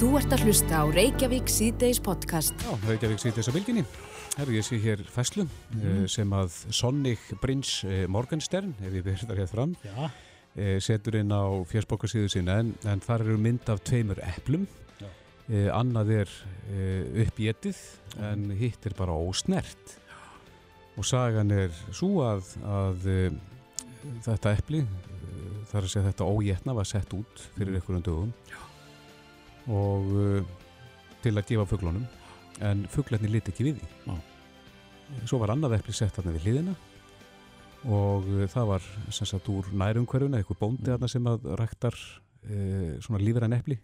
Þú ert að hlusta á Reykjavík síðdeis podcast. Já, Reykjavík síðdeis á bylginni. Herru, ég sé hér fæslu mm. sem að Sonnig Brins Morgenstern, ef ég verður það hér fram, Já, eh, setur inn á fjörsbókarsíðu sinna en, en þar eru mynd af tveimur eplum. Já. Eh, annað er eh, uppgetið en hitt er bara ósnert. Og sagan er svo að, að eh, þetta epli, eh, þar að segja þetta ógetna var sett út fyrir einhverjum dögum og uh, til að gefa fuglunum en fuglarnir liti ekki við því Já. svo var annað epli sett þarna við hliðina og uh, það var sem sagt úr nærumhverfuna einhver bóndi þarna sem að ræktar uh, svona lífræn epli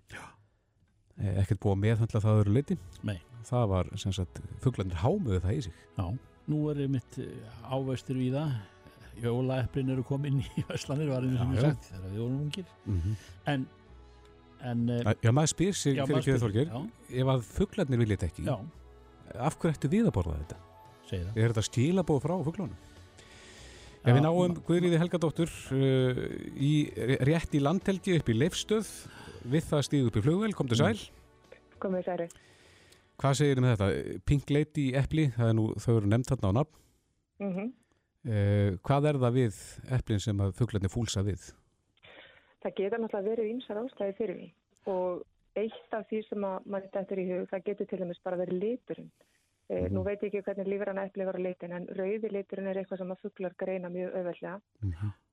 ekkert búið að meðhandla það öðru leiti Nei. það var sem sagt fuglarnir hámuðu það í sig já. Nú er mitt ávöxtur við það. Jólaeplin eru komin í Öslanir, var einu sem ég sagt, þegar við vorum ungir. mm -hmm. En, en eh, Já, maður spyr sig já, fyrir maður ekki spyr- þorgir Já, ef að fuglarnir viljið þetta ekki já, af hverju ættu við að borða þetta? segi það. Er þetta stílabóð frá fuglunum? Já, Ef við náum Guðriði Helgadóttur uh, í, rétt í landhelgi upp í leifstöð við það stíð upp í flugvel, kom til sæl komið særi. Hvað segir þið með þetta? Pink Lady epli, það er nú, þau eru nefnt þarna á nafn Mm uh, Hvað er það við eplin sem að fuglarnir fúlsa við? Það geta náttúrulega verið ímsar ástæði fyrir því og eitt af því sem að mann þetta í hug, það getur til dæmis bara verið liturinn. Eh, Mhm. Nú veit ég ekki hvernig lífrann epli var á litin en rauði liturinn er eitthvað sem að fuglar greina mjög auðveldlega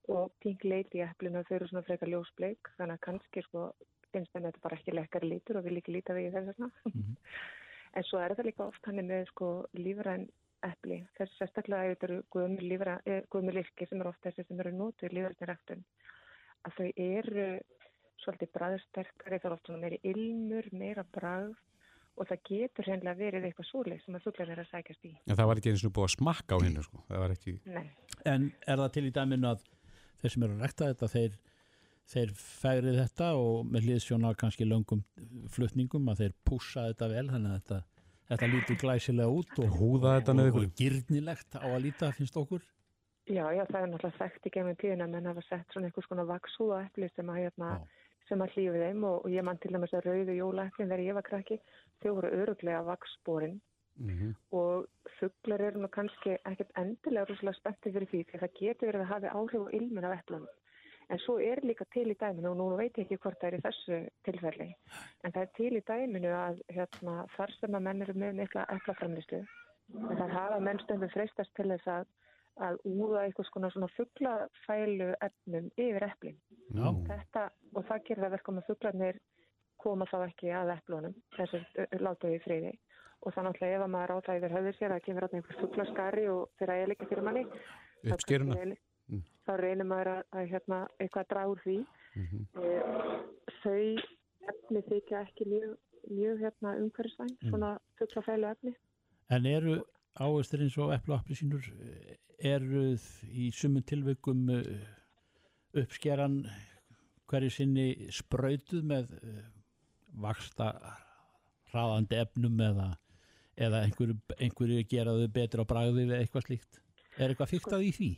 og pink lady eplinu þau eru svona frekar ljósbleik þannig að kannski sko finnst þeim þetta bara ekki lekkar litur og vil ekki líta við þess vegna. Mhm. en svo er það líka oft hann með sko lífrann epli. Þess sérstaklega eru guðmur lífra, eh, guðmur lirki sem eru oft þessi sem eru nótið lífrætni ræktun að þau eru svolítið bræðsterkari, það er oft svona meiri ilmur, meira bræð og það getur hennilega verið eitthvað svoleið sem að fuglar er að sækjast í. En það var ekki eins og búið að smakka á hennu sko. það var ekki Nei. En er það til í dæminu að þeir sem eru að rekta þetta, þeir, þeir fegrið þetta og með hliðsjóna kannski löngum flutningum að þeir pússa þetta vel, þannig að þetta, þetta lítur glæsilega út og, Húða þetta og, og, og gyrnilegt á að líta, finnst okkur. Já, já, það er náttúrulega þekkt í gefnum tíðina menn hafa sett svona einhvers konar vaksúða epli sem að, hérna, sem að hlýfi þeim og, og ég mann til dæmis að rauðu jólaeplin þegar ég var krakki, þau voru öruglega vakssporin mm og fuglar eru nú kannski ekkert endilega rúslega spenntið fyrir því því að það getur verið að hafa áhrif á ilmin af eplunum. En svo er líka til í dæminu og nú veit ég ekki hvort það er í þessu tilfelli. En það er til í dæminu að hérna, þar sem að menn eru með mikla eplaframlistu en það hafa menn stundum freistast til þess að, að úða konar svona fuglafælu efnum yfir eplin. Já. Þetta, og það gerir það verkum að fuglarnir koma þá ekki að eplunum, þessir látu í friði. Og það náttúrulega ef að maður á það yfir höfður sér að gefur einhver fuglaskari og þeirra er líka fyrir manni. reynir- Mm. Þá reynir maður að, að hérna, eitthvað úr því. mm Eh, Þau efni þykja ekki mjög, mjög hérna, umhverfisvæn, Mm. svona fuglafælu efni. En eru ávöxtir eins og eplu og appelsínur eru í sumum tilveikum uppskeran hverju sinni sprautuð með uh, vaksta hraðandi efnum eða, eða einhverju, einhverju geraðu betur á bragði eða eitthvað slíkt. Er eitthvað fyrktað í því?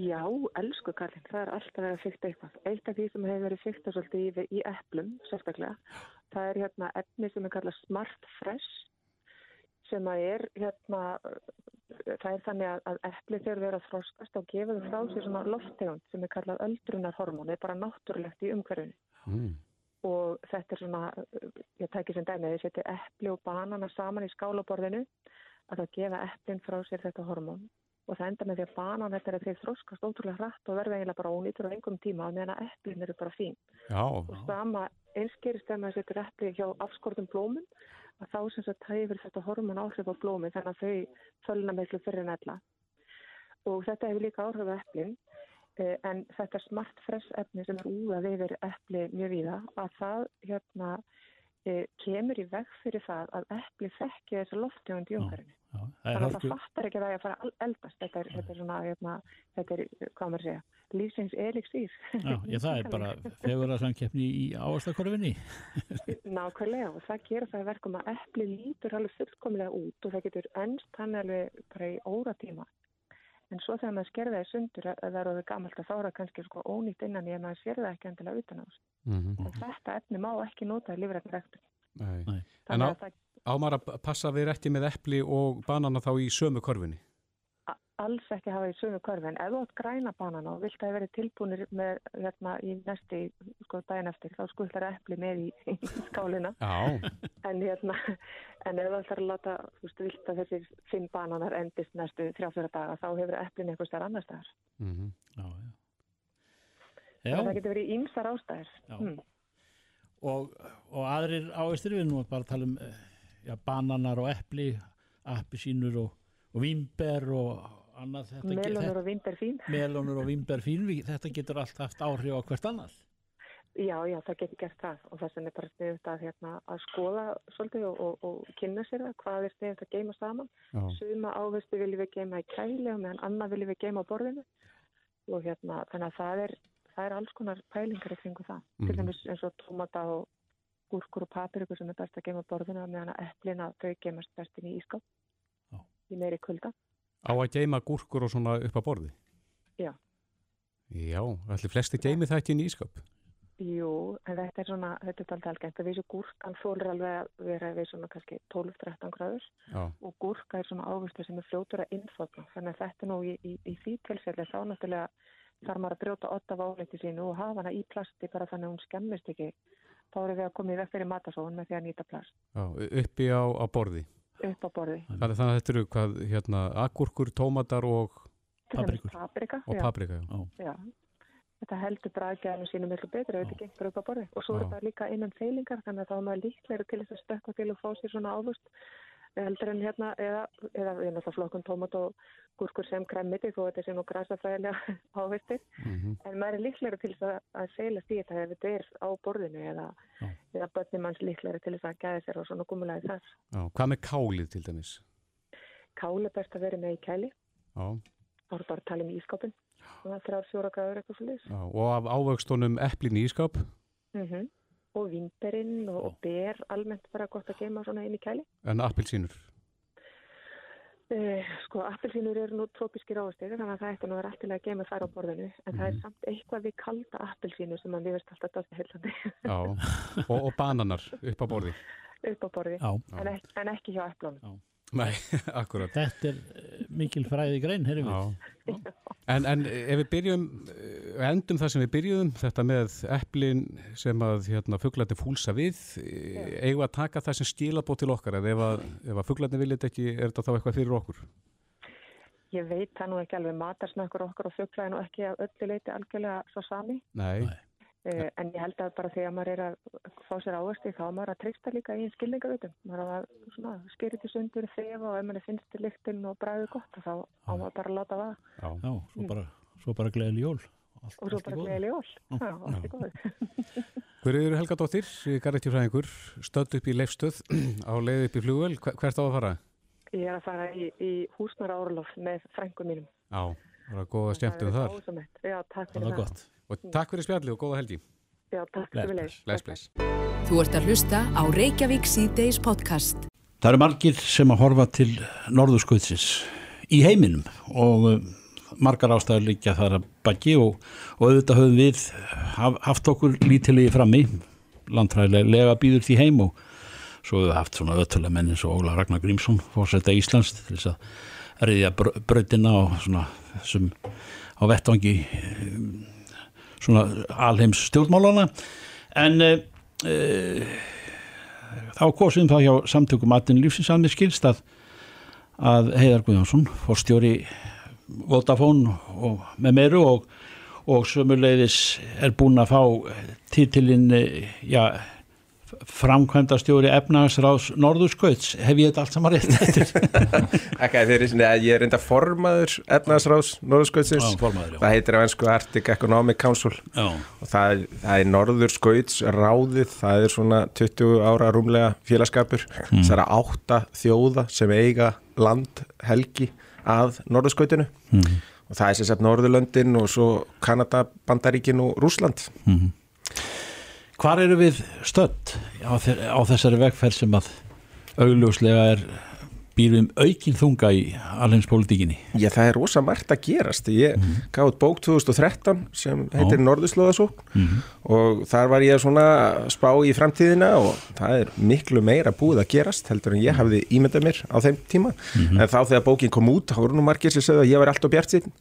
Já, elsku Karlinn, það er alltaf verið að fykta eitthvað. Eitt af því sem hefur verið fykta svolítið í, í eplum, sérstaklega, það er hérna efni sem er kallað Smart Fresh, sem að er hérna, það er þannig að, að epli þegar verið að þroskast og gefa þau frá sér svona lofttegund sem er kallað öldrunarhormón, það er bara náttúrulegt í umhverfinu. mm. og þetta er svona, ég tæki sem dæmi, þið setja epli og banana saman í skálaborðinu að það gefa eplin frá sér þetta hormón og það enda með því að banan þetta er að þeir þroskast ótrúlega hratt og verða eiginlega bara ónýtur á engum tíma meðan að eplin eru bara fín Já, og sama einskýrist þegar maður setur epli hjá afskortum blómum að þá sem sagt hæfur þetta hormón áhrif á blómi þannig að þau fölna miklu fyrir en ella. Og þetta hefur líka áhrif á eplin eh, en þetta smart fresh efni sem er úðað yfir epli mjög víða að það hérna kemur í veg fyrir það að epli þekki þessa lofttegund í umhverfinu. Er Þannig að það fattar ekki að það er að fara eldast. Þetta er, þetta er svona, hérna, þetta er, hvað maður segja, lífsins elixír. já, ég, það er bara fegur að samkeppni í ávastakorfinni. Nákvæmlega og það gera það að verkum að epli lítur alveg fullkomlega út og það getur ennst hann alveg bara í óratíma. En svo þegar maður skerða það í sundur að það eru gammalt að þára kannski sko ónýtt innan að maður sér það ekki endilega utan á þessu. mm En þetta efni má ekki nota í. Nei. En á- að það Ámar að passa við rétti með epli og banana þá í sömu korfinni. Alls ekki hafa í sömu körfi en ef þú átt græna banana og vilt að það verið tilbúinir með hérna í næsti sko daginn eftir þá skullar epli með í, í skálina. Já, en hérna en ef þú ætlar að láta þú veist vilt að þessir fimm bananar endist næstu þrjá-fjóra daga þá hefur eplin einhvers staðar annar staðar. Mm Já, já. þannig að það Já, getur verið ímsar ástæðir Já. Hmm. og, og aðrir áveistir við nú bara tala um eh, já, bananar og epli, appisínur og, og vínber og annað melónur og vindar fín þetta, melónur og vínber fín þetta getur allt haft áhrif á hvert annað Já, já, það getur gert það og þess vegna er bara sniðut að, hérna, að skoða svolítið og, og, og kynna sér það hvað er sniðut að geima saman. já, Suma ávestu viljum við geima í kæli og meðan annað viljum við geima á borðinu og hérna, þannig að það er, það er alls konar pælingar í kringu það. Mhm. Til dæmis eins og tómata og gúrkur og papirikur sem er best að geima á borðinu meðan að eplina þau geimast best inn í ískap Já. í meiri kulda. Á að geima gúrkur og svona upp á borði. Já. Já, allir flesti geimi þetta inn í ískap. Jú, en þetta er svona, þetta er alltaf algengt að þessu gúrkan þólir alveg að vera við svona kannski 12-13 gráður Já, og gúrka er svona ávistu sem er fljótur að innfotna. Þannig að þetta nú í, í, í því tilfelli þá náttúrulega þarf maður að brjóta otta af áliti sínu og hafa hana í plasti bara þannig að hún skemmist ekki. Þá eru við að koma í vekk fyrir matasóun með því að nýta plast já, uppi á, á borði. Upp á borði. Þannig þannig að þetta eru hvað, hérna, agúrkur, tómatar og, Paprikur. Paprika, og já, paprika. Já. já. Þetta heldur bræðgæðinu sínu miklu betur ef þetta gengur upp á borði. Og svo er Já. þetta líka innan feilingar þannig að þá er maður líklega til þess að stökka til og fá sér svona ávust heldur en hérna eða, eða við náttúrulega flokkun tómat og gúrkur sem kremmiti þó þetta sé nú græsafræðilega ávistir. Mm En maður er líklega til þess að, að seilast í þetta ef þetta er á borðinu eða, eða börnum manns líklega til þess að gæða sér á svona gumulagi þar. Já, hvað með kálið til dæmis? Kál er best að vera með í kæli, Já, þá er bara að tala um er þrjár fjóra gráður eitthvað já, og af ávöxtunum eplin í ískap. Mm Og vínberinn og, og ber almennt bara gott að geima svona inn í kæli. En appelsínur. Uh, sko, appelsínur eru nú trópiskir ávastir þannig að það ætti nú að vera alltilega að geima þær á borðinu en það er Mhm. samt eitthvað við kalda appelsínur sem við veist alltaf dátti heilandi Já, og, og bananar upp á borði. upp á borði Já, en, ek en ekki hjá eplunum. Nei, akkurat. þetta er eh, mikil fræði grein, heyrðum við. Já. En, en ef við byrjum, eh, endum það sem við byrjuðum, þetta með eplin sem að hérna, fuglarnir fúlsa við, eigum við að taka það sem stílabót til okkar, eða ef að, ef að fuglarnir viljið ekki, er þetta þá eitthvað fyrir okkur? Ég veit það nú ekki alveg matarsnakkur okkar og fugla er nú ekki að öllu leiti algjörlega svo sami. Nei, uh, en ég held að bara þegar maður er að fá sér ávasti þá er maður að treysta líka í skilningavitum maður er að skýrið til sundur þefa og ef manni finnst til lyktin og bræðið gott þá á maður bara að láta það já. Já, svo bara, svo bara gleðileg jól. Allt, og svo bara er góður Hver eru Helga Dóttir, garrettjúfræðingur, stödd upp í leifstöð á leið upp í flugvel, Hver- hvert á að fara? Ég er að fara í, í húsnara árlof með frængum mínum Já, það var góða Það er þar. Já, takk Það fyrir var það gott. Og takk fyrir spjallið og góða helgi. Já, takk fyrir bless. leið Bless, bless. Þú ert að hlusta á Reykjavík síðdeis podcast. Það eru margir sem að horfa til norðurskautsins í heiminum og margar ástæður líka þar að baki og, og auðvitað höfum við haf, haft okkur lítilegi frammi. Landfræðilega býður því heim og svo höfum við haft svona öttulega menn eins og Óla Ragnar Grímsson fórsetta Íslands til þess að reyðja brautina og svona þessum á vettvangi svona alheims stjórnmálana en uh, uh, þá kosum það hjá samtökum atin lífsins að mér skilst að, að Heiðar Guðjónsson fórstjóri Vodafone og með meiru og, og sömuleiðis er búin að fá titilinn já, framkvæmda stjóri efnahagsráðs Norðurskauts. Hef ég þetta allt saman rétt Ekki þeir eru svona, ég er reynda formaður efnaðsráðs Norðurskautsins. Það heitir á ennsku Arctic Economic Council. Já, og það, það er Norðurskauts ráðið, það er svona 20 ára rúmlega félagskapur. Mm. það er átta þjóða sem eiga land helgi að Norðurskautinu mm. og það er sem sagt Norðurlöndin og svo Kanada, Bandaríkin og Rúsland Mm. Hvar eru við stödd á, á þessari vegferð sem að augljóslega er býrum aukin þunga í alheimspolítikinni Já, það er rosa margt að gerast. Ég mm -hmm. gaf út bók 2013 sem heitir Norðurslóðasók og þar var ég svona spá í framtíðina og það er miklu meira búið að gerast heldur en ég hafði ímyndað mér á þeim tíma. En þá þegar bókin kom út, þá voru nú margir sem segði að ég var alltaf bjart sín.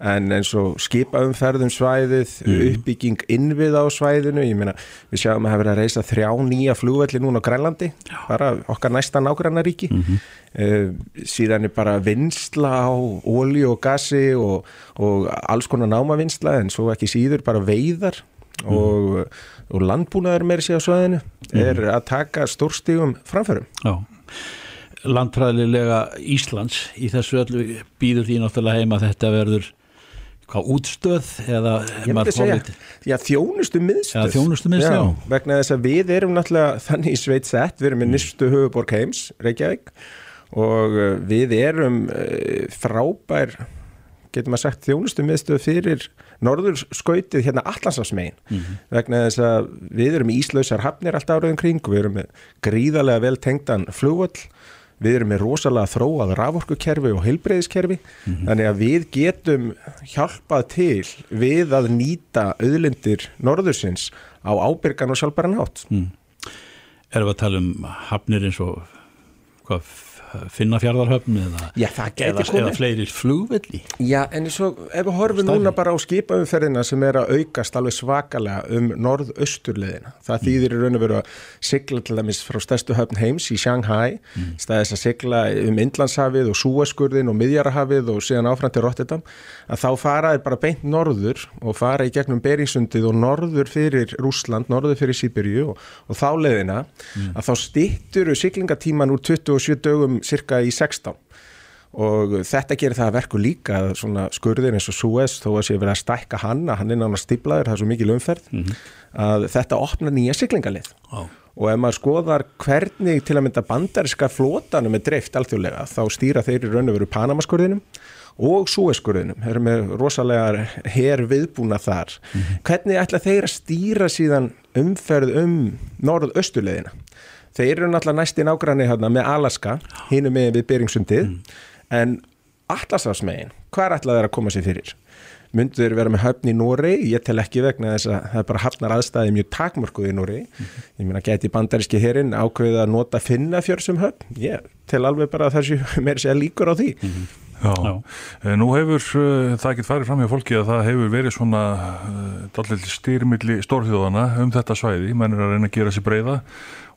En eins og skipaumferðum svæðið, uppbygging innvið á svæðinu, ég meina, við sjáum að hafa verið að reysa þrjá nýja flugvelli núna á Grænlandi, bara okkar næsta nágrannaríki. Uh, síðan er bara vinsla á ólíu og gasi og, og alls konar námavinsla en svo ekki síður bara veiðar og, og landbúnaður meir sér á svæðinu er að taka stórstígum framförum. Já. Landfræðilega Íslands í þessu öllu býður því náttúrulega heima þetta verður hvað útstöð eða segja, já þjónustu miðstöð. Já, þjónustu miðstöð, já. Vegna þess að við erum náttúrulega þannig sveit sett, við erum með nýstu höfuborg heims, Reykjavík og uh, við erum uh, frábær getur maður sagt þjónustu miðstöð fyrir norður skautið hérna allansafsmegin mm -hmm. vegna þess að við erum íslausar hafnir allt áraðin kring við erum með gríðarlega vel tengdan flugvöll við erum með rosalega þróað raforkukerfi og heilbreyðiskerfi mm -hmm. þannig að við getum hjálpað til við að nýta auðlindir norðursins á ábyrgan og sjálfbæra nátt mm. Erum við að tala um hafnir eins og hvað finna fjardarhöfn eða, Já, eða, eða fleiri flugvelli Já, en svo ef við horfum núna bara á skipaumferðina sem er að aukast alveg svakalega um norð-austurleðina það mm. þýðir í raun og veru að sigla til dæmis frá stærstu höfn heims í Shanghai mm. staðis að sigla um Indlandshafið og Súaskurðin og Midjarahafið og síðan áfram til Rotterdam að þá faraði bara beint norður og fara í gegnum Beringsundið og norður fyrir Rúsland, norður fyrir Sýbirju og, og þá leðina mm. að þá stýttur siglingatíman úr 27 dögum cirka í 16 og þetta gerir það að verku líka svona skurðir eins og Suez þó að sé verið að stækka hann að hann er náttúrulega stíblaður, það er svo mikil umferð mm -hmm. að þetta opna nýja siglingalið oh. og ef maður skoðar hvernig til að mynda bandariska flótanum er dreift alþjóðlega þá stýra þeir í raun og veru Panamaskurðinum og Suezkurðinum, þeir eru með rosalega her viðbúna þar mm -hmm. hvernig ætla þeir að stýra síðan umferð um norð-östuleðina þeir eru náttúrulega næst í nágranni hérna með Alaska, hínum með við Beringsundið mm. en Atlasafsmegin, hvað er ætlað þeir að koma sér fyrir? Myndu þeir vera með höfn í Nóri, ég tel ekki vegna þess að það er bara hafnar aðstæði mjög takmörkuð í Nóri, mm. ég meina geti bandaríski hérinn ákveðið að nota finna fjörsum höfn, ég tel alveg bara þessu meir sé að líkur á því mm. Já, Já. Eh, nú hefur uh, það ekkert farið fram hjá fólki að það hefur verið svona uh, styrmilli stórþjóðana um þetta svæði, menn er að reyna að gera sér breyða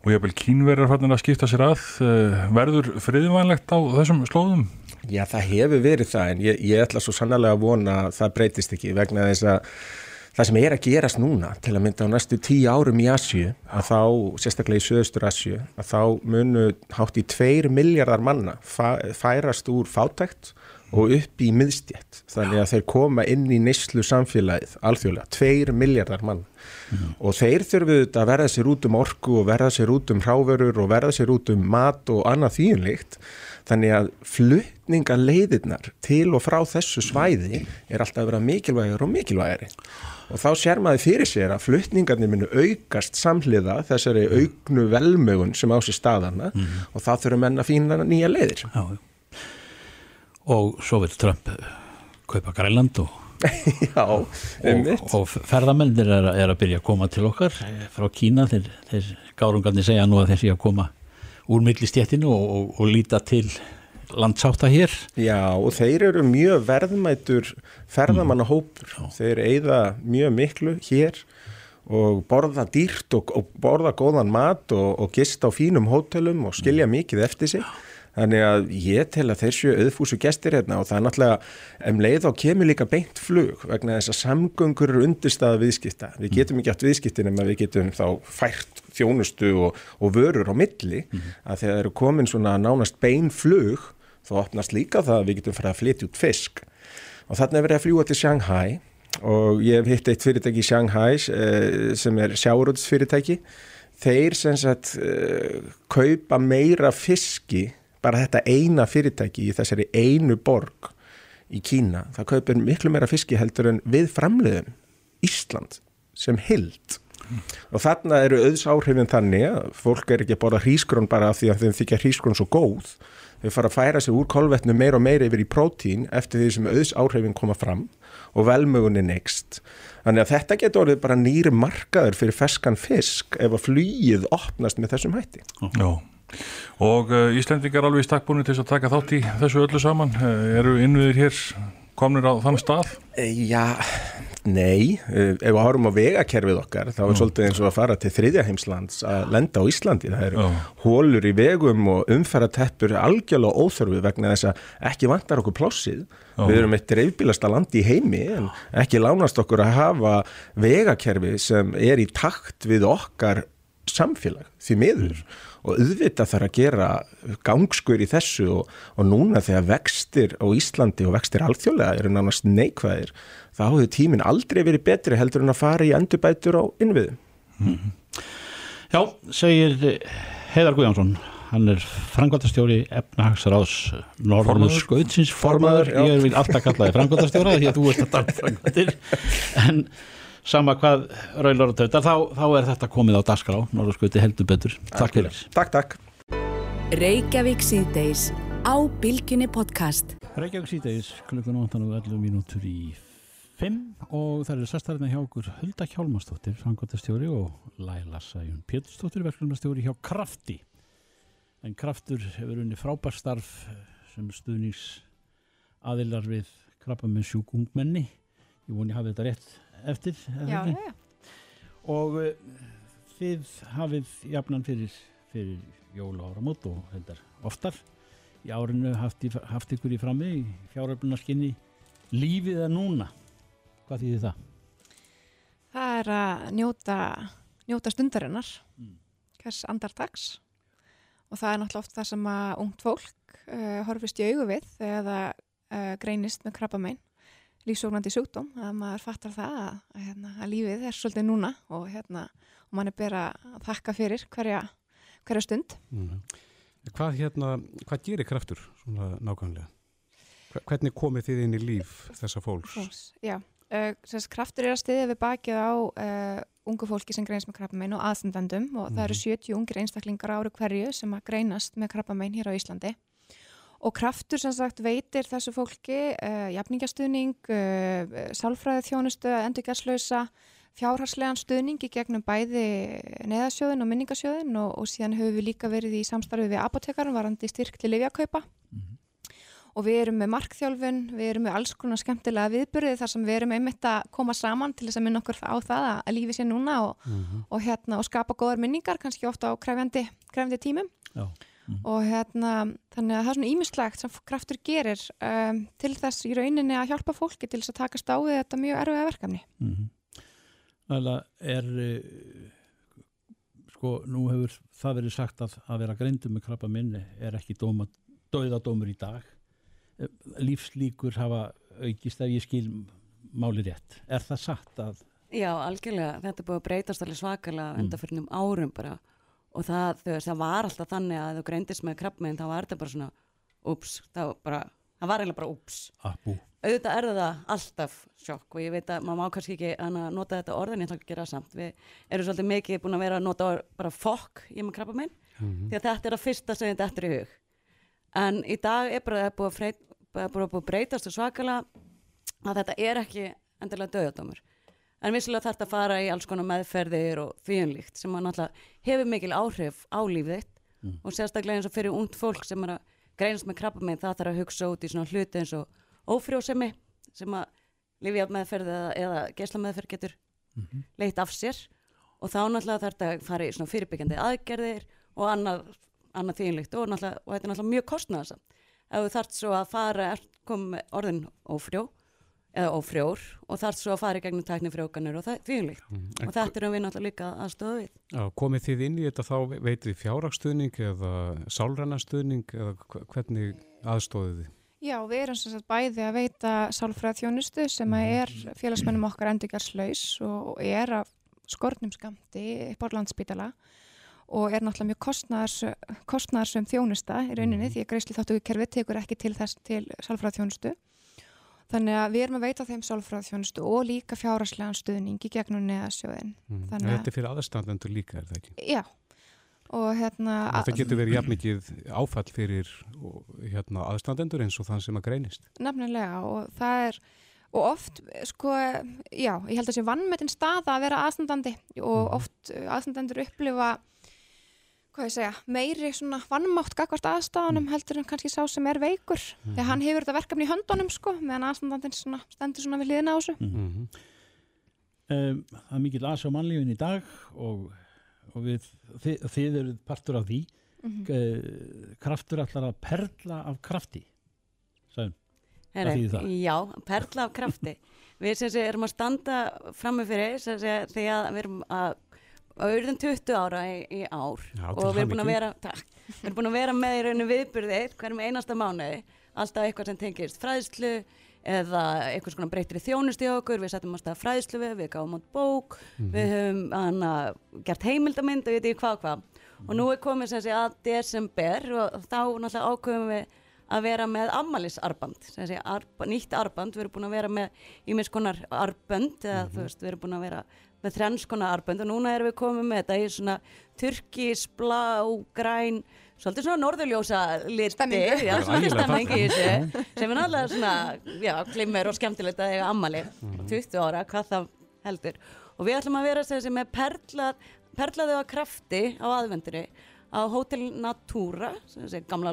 og ég vil kínverjar hann að skipta sér að uh, verður friðvænlegt á þessum slóðum? Já, það hefur verið það en ég, ég ætla svo sannlega að vona að það breytist ekki vegna þess að það sem er að gerast núna til að mynda á næstu tíu árum í Asju að þá, sérstaklega í Suðaustur Asju að þá munu hátt í tveir miljardar manna færast úr fátækt og upp í miðstjætt þannig að þeir koma inn í neyslu samfélagið alþjóðlega, tveir miljardar mann mm. og þeir þurfuð að verða sér út um orku og verða sér út um hráverur og verða sér út um mat og annað þýjunleikt þannig að fluttningaleiðirnar til og frá þessu svæði er alltaf að vera mikilvægur og mikilvægari. Og þá sér maður fyrir sér að fluttningarnir munu aukast samhliða þessari auknu velmögun sem á sér staðana mm. og þá þurfum menna að fína nýja leiðir. Já, og svo vil Trump kaupa Græland og Já, um og, og ferðamennir er, er að byrja að koma til okkar frá Kína. Þeir, þeir gárungarnir segja nú að þeir sé að koma úr millistjéttinu og, og, og líta til landsáta hér. Já og þeir eru mjög verðmætur ferðamannahópur. Mm. þeir eigða mjög miklu hér og borða dýrt og borða góðan mat og gist á fínum hótelum og skilja mm. mikið eftir sig Þannig að ég tel að þessu auðfúsu gestir hérna og það er náttúrulega um leið og kemur líka beint flug vegna þess að samgöngur eru undirstaða viðskipta. Við getum ekki átt viðskiptin en við getum þá fært þjónustu og, og vörur á milli að þegar eru komin svona nánast bein flug þá opnast líka það að við getum farið að flytja út fisk. Og þarna er verið að fljúa til Shanghai og ég hef hitt eitt fyrirtæki í Shanghai eh, sem er sjáurútsfyrirtæki. Þeir sem sagt uh, kaupa meira fiski bara þetta eina fyrirtæki í þessari einu borg í Kína, það kaupir miklu meira fiski heldur en við framleiðum Ísland sem hild mm. og þarna eru auðsáhrifin þannig að fólk er ekki að borða hrísgrón bara af því að þeim þykja hrísgrón svo góð þau fara að færa sig úr kolvetnu meira og meira yfir í prótín eftir því sem auðs áhrifin koma fram og velmögunni next. Þannig að þetta getur orðið bara nýri markaður fyrir feskan fisk ef að flýið opnast með þessum hætti. Já, og uh, Íslendingar alveg í stakkbúinu til að taka þátt í þessu öllu saman. Uh, eru innviðir hér komnir á þann stað? Já, nei. Ef við horfum á vegakerfið okkar þá er svolítið eins og að fara til þriðja heimslands að lenda á Íslandi. Það eru hólur í vegum og umfærateppur algjörlega óþörfu vegna þess að ekki vantar okkur plássið. Já. Við erum eitt dreifbílasta landi í heimi en ekki lánast okkur að hafa vegakerfi sem er í takt við okkar samfélag því miður mm. Og auðvitað þarf að gera gangskur í þessu og, og núna þegar vextir á Íslandi og vextir alþjóðlega eru nánast neikvæðir þá hefur tímin aldrei verið betri heldur en að fara í endurbætur á innviðum. Mm. Já, segir Heiðar Guðjánsson hann er frangværtastjóri efnahagsráðs Norðurskautsins formaður, ég vil alltaf kalla það frangværtastjóra því að þú ert að tala um frangværtir en sama hvað raular og tautar, þá, þá er þetta komið á dagskrá, Norðurskauti heldur betur. Takk fyrir. Takk, takk. Reykjavík síðdeis á Bilginni podcast. Reykjavík síðdeis, klukkan 8.11 mínútur í 5 og það eru sestarinn hjá okkur Hulda Hjálmarsdóttir, frangværtastjóri og Laila Sæjun Pétursdóttir, verkefnastjóri hjá Krafti. En Kraftur hefur unni frábærstarf sem stuðnís aðilar við krabba með sjúkungmenni ég voni að hafa þetta rétt eftir já, já. og uh, þið hafið jafnan fyrir, fyrir jóla ára mót og hendar oftar í árinu haft, í, haft ykkur í frammi í fjáröflunarskinni lífið er núna hvað þýðir það? Það er að njóta njóta stundarinnar mm. hvers andartags og það er náttúrulega oft það sem að ungt fólk uh, horfist í augu við þegar það uh, greinist með krabba megin lífsóknandi sjúkdóm að maður fattar það að, að, hérna, að lífið er svolítið núna og, hérna, og mann er bara að þakka fyrir hverja, hverja stund mm. Hvað, hérna, hvað gerir kraftur svona nákvæmlega? Hvernig komið þið inn í líf þessa fólks? Fólks, já, uh, kraftur er að stiðja við bakið á uh, ungu fólki sem greinast með krabbamein og aðstendandum og mm. það eru 70 mhm. ungir einstaklingar áru hverju sem að greinast með krabbamein hér á Íslandi og kraftur sem sagt veitir þessu fólki uh, jafningastuðning, uh, sálfræðið þjónustu, endurgerslausa, fjárharslegan stuðning í gegnum bæði neðasjóðin og minningasjóðin og, og síðan höfum við líka verið í samstarfið við apotekarum varandi styrkli livjakaupa mm -hmm. og við erum með markþjálfun, við erum með alls konar skemmtilega viðbyrði þar sem við erum einmitt að koma saman til þess að minna okkur á það að lífi sé núna og, mm -hmm. og, hérna, og skapa góðar minningar kannski ofta á kræfjandi, kræfjandi tímum. Já mm. og hérna þannig að það er svona ímislegt sem kraftur gerir um, til þess í rauninni að hjálpa fólki til þess að taka stáðið þetta mjög erfiða verkefni mm -hmm. Að er uh, sko nú hefur það verið sagt að að vera greindu með krabba minni er ekki dóma, dóiðadómur í dag eh, lífslíkur hafa aukist ef ég skil máli rétt er það sagt að Já, algjörlega, þetta er búið að breytast alveg svakalega mm. undan fyrir um árum bara og það, veist, það var alltaf þannig að þú greindist með krabbmein þá var þetta bara svona ups, það bara það var eiginlega bara ups auðvitað er það alltaf sjokk og ég veit að maður má kannski ekki að nota þetta orðin ég ætla ekki að gera það samt. Við erum svolítið mikið búin að vera að nota bara fokk í maður krabbmein mm -hmm. því að þetta er að fyrsta sem þetta eftir í hug. En í dag er bara búið að, freyt, búið að breytast og svakalega að þetta er ekki endilega döðadómur en vissilega þarf þetta að fara í alls konar meðferðir og þvíunlíkt sem hefur mikil áhrif á lífið mm. og sérstaklega eins og fyrir ungd fólk sem er að greinast með krabba með það þarf að hugsa út í svona hluti eins og ófrjósemi sem að lífið meðferð eða, gesla meðferð getur mm -hmm. leitt af sér og þá náttúrulega þarf þetta að fara í svona fyrirbyggjandi aðgerðir og annað, annað þvíunlíkt og, og þetta er náttúrulega mjög kostnæðasa ef þú þarf svo að fara komið orðin ófrjó eða ófrjór og þarf svo að fara í gegnum tæknifrjókanir og því um líkt mm. og þetta erum við náttúrulega líka að stöða við Já, komið þið inn í þetta þá veitir þið fjárrakstöðning eða sálrannastöðning eða hvernig aðstóðið þið? Já, við erum sem sagt bæði að veita sálfræð þjónustu sem að er félagsmennum okkar endurgarslaus og er af skortnum skamti upp á landsbytala og er náttúrulega mjög kostnæðarsum þjónusta í rauninni mm. því að greiðsli þáttu Þannig að við erum að veita þeim sálfræðþjónustu og líka fjáraslegan stuðningi gegnum neðasjóðin. Mm. Þetta er fyrir aðstandendur líka, er það ekki? Já, hérna Þetta getur verið jafn mikið áfall fyrir hérna, aðstandendur eins og þann sem að greinist. Nefnilega og það er og oft, sko, já, ég held að sé vannmetinn staða að vera aðstandandi og Mhm. oft aðstandendur upplifa hvað ég segja, meiri svona vannmátt gagvart aðstafanum Mm. heldur en kannski sá sem er veikur þegar hann hefur þetta verkefni í höndunum sko meðan aðstandandinn svona, stendur svona við liðina á þessu Mm -hmm. um, það er mikill aðsá mannlífin í dag og, og við, þið, þið eru partur af því uh, kraftur allar að perla af krafti Sæðum, Heyri, þýðir það? Já, perla af krafti. Við sem sé erum að standa frammi fyrir sem sé því að við erum að að við erum 20 ára í, í ár. Já, og við erum búin að vera takk, við erum búin að vera með í rauninu viðbyrðið hverjum einasta mánuði. Alltaf eitthvað sem tengist fræðslu eða eitthvað svona breytri þjónust í okkur. Við setjum að stað fræðslu við, við gáum átt bók. Við höfum hana, gert heimildamind og við veitum hvað og hvað. Og nú er komið sem sé að desember og þá náttúrulega ákveðum við að vera með arba, nýtt arband, við erum búin að vera með ímis konar arbönd eða þú veist, við erum búin að vera með þrenns konar arbönd og núna erum við komið með þetta í svona turkis, blá, græn svolítið svona norðurljósa liti Stemmingu. já, svona ægilega stemming í fallegt. þessu sem er náttúrulega svona, já, glimmer og skemmtilegt að eiga ammali, Mhm. 20 ára hvað það heldur og við ætlum að vera sem sé með perlað perlaðu á krafti á aðvenduri á Hotel Natura sem sé gamla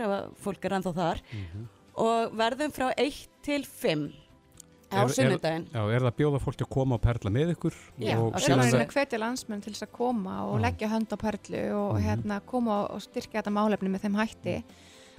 að fólk er ennþá þar Mhm. og verðum frá 1 til 5 á sunnudaginn Já, er það að bjóða fólki að koma og perla með ykkur? Já, og það- að hvetja landsmenn til þess að koma og Já. leggja hönd á perlu og Mhm. hérna koma og styrkja þetta málefni með þeim hætti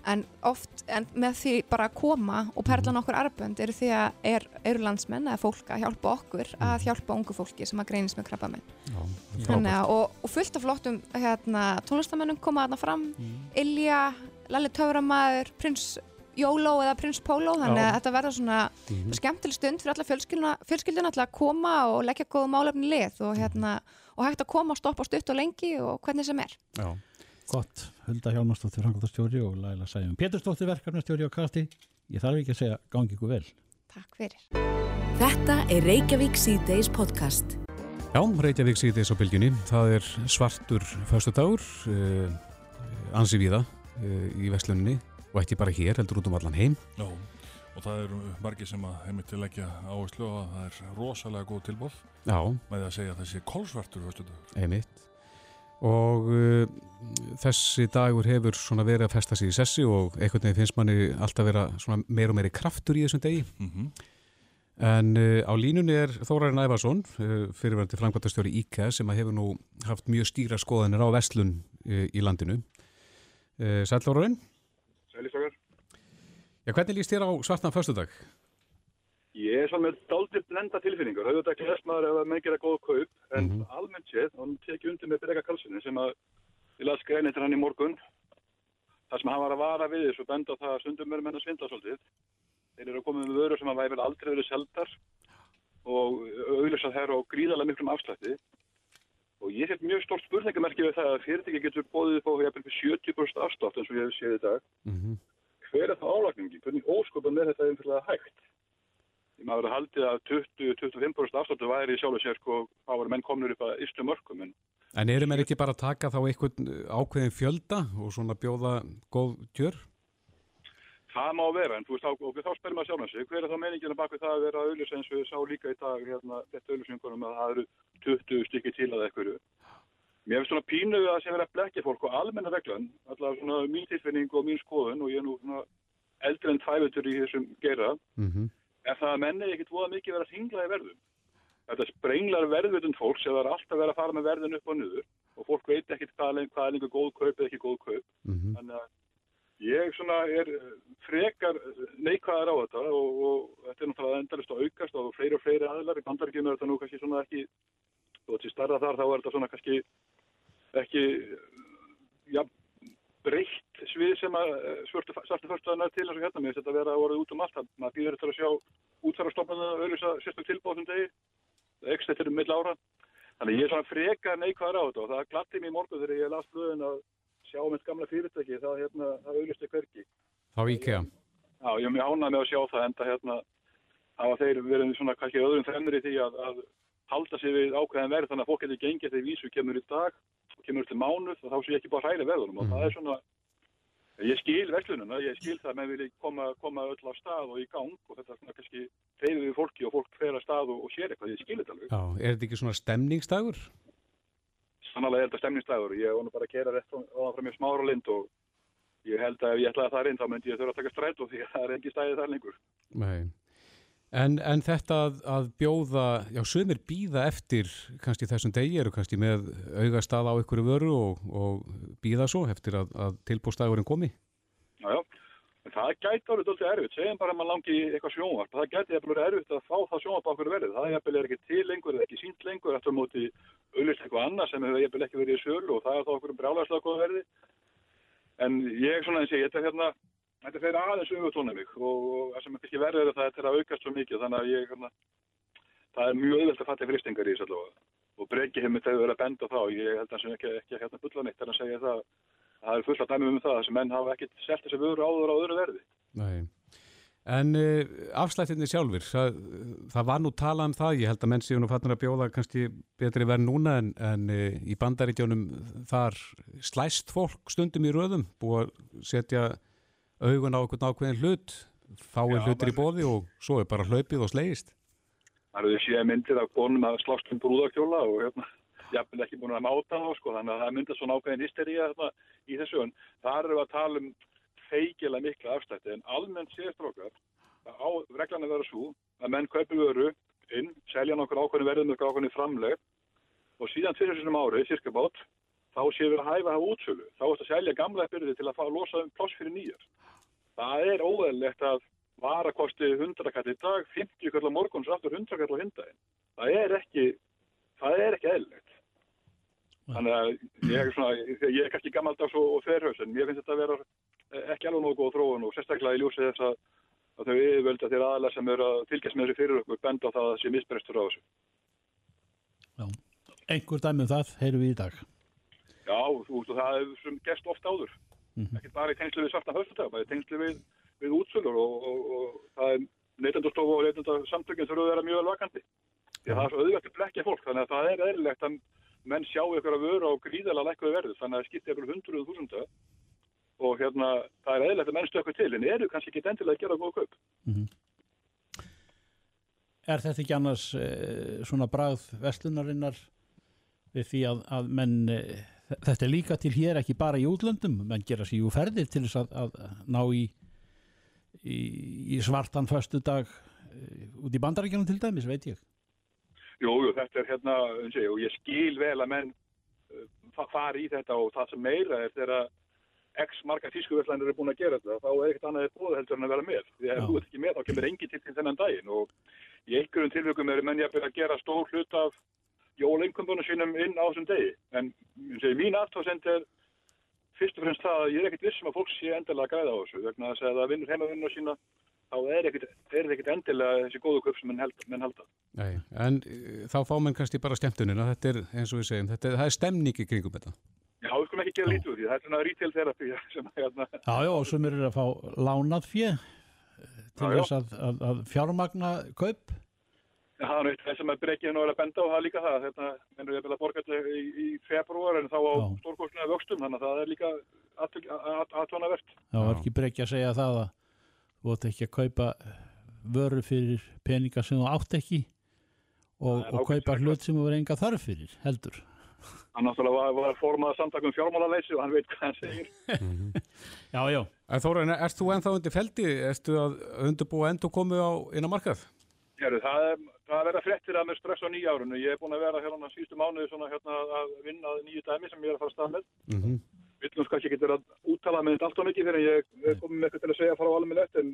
en oft, en með því bara að koma og perlan Mhm. okkur arbönd eru því að er, eru landsmenn eða fólk að hjálpa okkur að Mhm. hjálpa ungu fólki sem að greinist með krabba minn Já, Þannig frábært. að, og, og fullt af flottum hérna, tónlistamennum koma þarna fram Ilja, Lalli Töframæður Prins Jóló eða Prins Póló þannig Já. að þetta verður svona Mhm. skemmtileg stund fyrir alla fjölskylduna, fjölskylduna að koma og leggja góða málefni lið og, hérna, og hægt að koma og stoppa stutt og lengi og hvernig sem er. Já. Gott, Hulda Hjálmarsdóttir Frankværtastjóri og Laila Sæjum Pétursdóttir verkefnastjóri á Kasti Ég þarf ekki að segja, gangi ykkur vel Takk fyrir. Þetta er Reykjavík C-Days podcast. Já, Reykjavík síðdeis á bylgjunni. Það er svartur föstudagur, uh, ansi víða uh, í vestlunni og ekki bara hér, heldur út um allan heim. Já, og það eru margir sem að heimilt til leggja áherslu og það er rosalega góð tilbóð Já, með að segja að þessi þetta. einmitt. Og uh, þessi dagur hefur svona verið að festa sig í sessi og einhvern veginn finnst manni alltaf vera svona meir og meiri kraftur í þessum degi. Mm En uh, á línunni er Þórarinn Ævarsson, uh, fyrirverandi framkvæmtastjóri IKEA sem að hefur nú haft mjög stýra skoðanir á vestlun uh, í landinu. Uh, Sæll Þórarinn? Já, hvernig líst þér á svartan föstudag? Ég er svona með dálítið blenda tilfinningur. Auðvitað glæst maður ef að menn gera góð kaup, en Mhm. almennt séð, og hann tekið undir með Breka Karlssoni sem að ég las grein eftir hann í morgun, þar sem hann var að vara við þessu og benda á það að stundum verður menn að svindla svolítið. Þeir eru að koma með vörur sem að væri vel aldrei verið seldar og auðvitað þær á gríðarlega miklum afslætti. Og ég hef mjög stórt spurningamerki við það að fyrirtæki getur bóðið upp á jafnvel fyrir 70% afslátt eins og ég hef séð í dag. Mm -hmm. Hver er það álagningi? Hvernig ósköpum er þetta einfallega hægt? Ég maður að haldið að 20-25% afsláttu væri í sjálf og sér sko, þá var menn komnur upp að ystu mörgum en En eru mér ekki bara að taka þá einhvern uh, ákveðin fjölda og svona bjóða góð kjör? það má vera en þú veist, og þá spyrir maður sjálf sig, hver er þá meiningina bak við það að vera auðlýs eins og við sá líka í dag hérna, þetta auðlýsingunum að það eru 20 stykki til að eitthvað Mér finnst svona pínu að það sé verið að blekja fólk og almenna reglan, allavega svona mín tilfinning og mín skoðun og ég er nú svona eldri en tvæfutur í þessum gera Mm -hmm. er það að menni ekkit voða mikið verið að hringla í verðum. Þetta sprenglar verðvitund fólks eða það er alltaf verið að fara með verðin upp og niður og fólk veit ekkit hvað, er- er einhver góð kaup eða ekki góð kaup. Mm Þannig að ég svona er eh, frekar neikvæðar á þetta og, og þetta er náttúrulega endalist að aukast og fleiri og fleiri aðlar í bandaríkjum er þetta nú kannski svona ekki, þó að til starra þar þá er þetta svona kannski ekki, ja, breytt svið sem að eh, svörtu, svartu fyrstaðan er til eins og hérna. Með þetta vera að voru út um allt, maður býður þetta að sjá útfærastofnum að auðvisa sérstök tilbóðum degi, ekki þetta er mill ára, þannig að ég er svona frekar neikvæðar á þetta og það glatti mér í morgun þegar ég las blöðin að sjá mitt gamla fyrirtæki, það, hérna, það auðvisti hverki. Þá IKEA. Já, ég er mjög ánægð með að sjá það enda hérna hafa þeir verið svona kannski öðrum fremur í því að, að halda sig við ákveðin verð þannig að fólk getur gengið þegar vísu kemur í dag og kemur til mánuð og þá sé ég ekki bara hræla verðunum. Og það er svona ég skil verslununa, ég skil það að menn vilja koma, koma öll á stað og í gang og þetta er svona kannski reyðið við fólki og fólk fer að stað og, og sér eitthvað, ég skil þetta alveg. Já, er þetta ekki svona stemningsdagur? Sannlega er þetta stemningsdagur. Ég nú bara að gera rétt á frá mér smára lind og ég held að ef ég ætlaði það inn þá myndi ég þurfa að taka stræt og því að það er ekki stæðið þar lengur. Nei En, en þetta að, að bjóða, já, sömur býða eftir kannski þessum degi eru kannski með augast að á ykkur vöru og, og býða svo eftir að, að tilbústagurinn komi? Já, já, það gæti árið doldið erfitt, segjum bara að maður langi eitthvað sjónvarp, það gæti eftir erfitt að fá það sjónvarp á okkur verið, það er eftir ekki til lengur eða ekki sínt lengur eftir móti auðvist eitthvað annað sem hefur eftir ekki verið í sölu og það er þá okkur brjálæslega góð verði, en ég svona eins og ég, þetta hérna, fer aðeins auðvitað mig og það sem er ekki verður er að þetta er að aukast svo mikið þannig að ég, hana, það er mjög auðvitað að fatta fristingar í þessu allavega og breyki hefur þetta verið að benda þá, ég held að það sem ekki, ekki hérna fulla neitt er að segja það það er fullt að dæmi um það sem menn hafa ekkert selt þessi vöru áður á öðru verði. Nei. En uh, afslættinni sjálfur, það, það var nú talað um það, ég held að menn séu nú fattur að bjóða kannski betri verð núna en, en uh, í bandaríkjónum þar slæst fólk stundum í röðum, búið að setja augun á einhvern ákveðin hlut, fáið hlutir í bóði og svo er bara hlaupið og slegist. Það eru því séð myndir af konum að slást um brúðarkjóla og hérna, jafnvel ekki búin að máta þá, sko, þannig að það myndir svona ákveðin hysteríja hérna, í þessu, en þar eru að tala um feikilega mikla afstætti, en almennt séðstrókar, á reglan að vera svo að menn kaupi vöru inn, selja nokkur ákveðin verðum með ákveðin framleg og síðan fyrir þessum ári, cirka bát, þá séu við að hæfa að hafa útsölu. Þá er þetta að selja gamla byrði til að fá að losa um pláss fyrir nýjar. Það er óæðilegt að vara kosti 100 kall í dag, 50 kall á morguns, aftur 100 kall á hindaginn. Það er ekki, það er ekki eðlilegt. Þannig að ég er, svona, ég er kannski gammaldags og, og ferhaus, en ég finnst þetta að vera ekki alveg nógu góð þróun og sérstaklega í ljósið þess að, að þau yfirvölda þeirra aðalega sem eru að fylgjast með þessu fyrir okkur benda á það að það sé misbrestur á þessu. Já, einhver dæmi um það heyrum við í dag. Já, þú veist og það er sem gerst ofta áður. Mm -hmm. Ekki bara í tengslu við svarta höfstutag, bara í tengslu við, við útsölur og, og, og það er neytandarstofu og neytandarsamtökinn þurfa að vera mjög vakandi. Því að það er svo auðvitað blekja fólk, þannig að það er eðlilegt að menn sjá ykkur að vöru á gríðala lækkuðu verðu, þannig að það skiptir ykkur hundruðu þúsunda og hérna það er eðlilegt að menn stökku til, en eru kannski ekki endilega að gera góða kaup. Mm -hmm. Er þetta ekki annars eh, svona brað vestlunarinnar við því að, að menn eh, þetta er líka til hér ekki bara í útlöndum. Menn gera sér jú ferðir til þess að, að ná í, í, í svartan föstu dag út í bandaríkjanum til dæmis, veit ég. Jú, jú, þetta er hérna og ég skil vel að menn uh, fari í þetta og það sem meira er þegar x marga tískuverðlænir er búin að gera þetta, þá er ekkert annað búið heldur en að vera með, því að þú ert ekki með þá kemur engi til þennan daginn. Og í einhverjum tilvægum eru menn ég að gera stór hlut af jólengundunum sínum inn á þessum degi. En segi, mín aftóðsend er fyrst og fremst það að ég er ekkert vissum að fólk sé endilega að græða á þessu. Vegna þess að það vinnur heimavinnuna sína, þá er þetta ekkert endilega þessi góðu köp sem menn, held, menn halda. Nei, en uh, þá fá menn kannski bara stemtunina. Þetta er, eins og við segjum, þetta er, það er stemningi kringum þetta. Já, við skulum ekki gera lítið úr því. Það er svona retail therapy sem að hérna. Já, já, og sem eru að fá lánað fjö til þess að, að, að fjármagna kaup. Það er eitt sem nú er að benda og það er líka það. Þetta mennur ég að borga þetta í, í februar en þá á stórkostinu af vöxtum þannig að það er líka aðtónavert. Það var ekki breykið að segja það að þú ætti ekki að kaupa vöru fyrir peninga sem þú átt ekki og, og kaupa hlut sem þú verið enga þarf fyrir heldur. Hann náttúrulega var, var formað samtakum fjármálarleysi og hann veit hvað hann segir. já, já. Þóra, erst þú ennþá undir feldi? Erstu að undirbúa endur komið á innan markað? Heru, það er, er verið að frettir að með stress á nýja árunni. Ég er búin að vera hérna síðustu mánuði svona hérna að vinna nýju dæmi sem ég er að fara að stað með. Mm -hmm. Villum sko ekki getur að úttala með þetta allt og mikið fyrir en ég er komið með eitthvað til að segja að fara á alveg lett en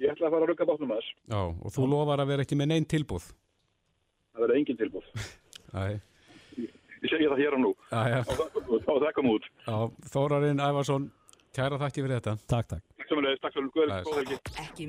ég ætla að fara að rugga bátnum að þess. Já, og þú lofar að vera ekki með neinn tilbúð? Það verður engin tilbúð. Æ. Ég segi það hér og nú. Já, já. Og það kom út. Já, Þórarinn Ævarsson, kæra þakki fyrir þetta. Takk, takk. Takk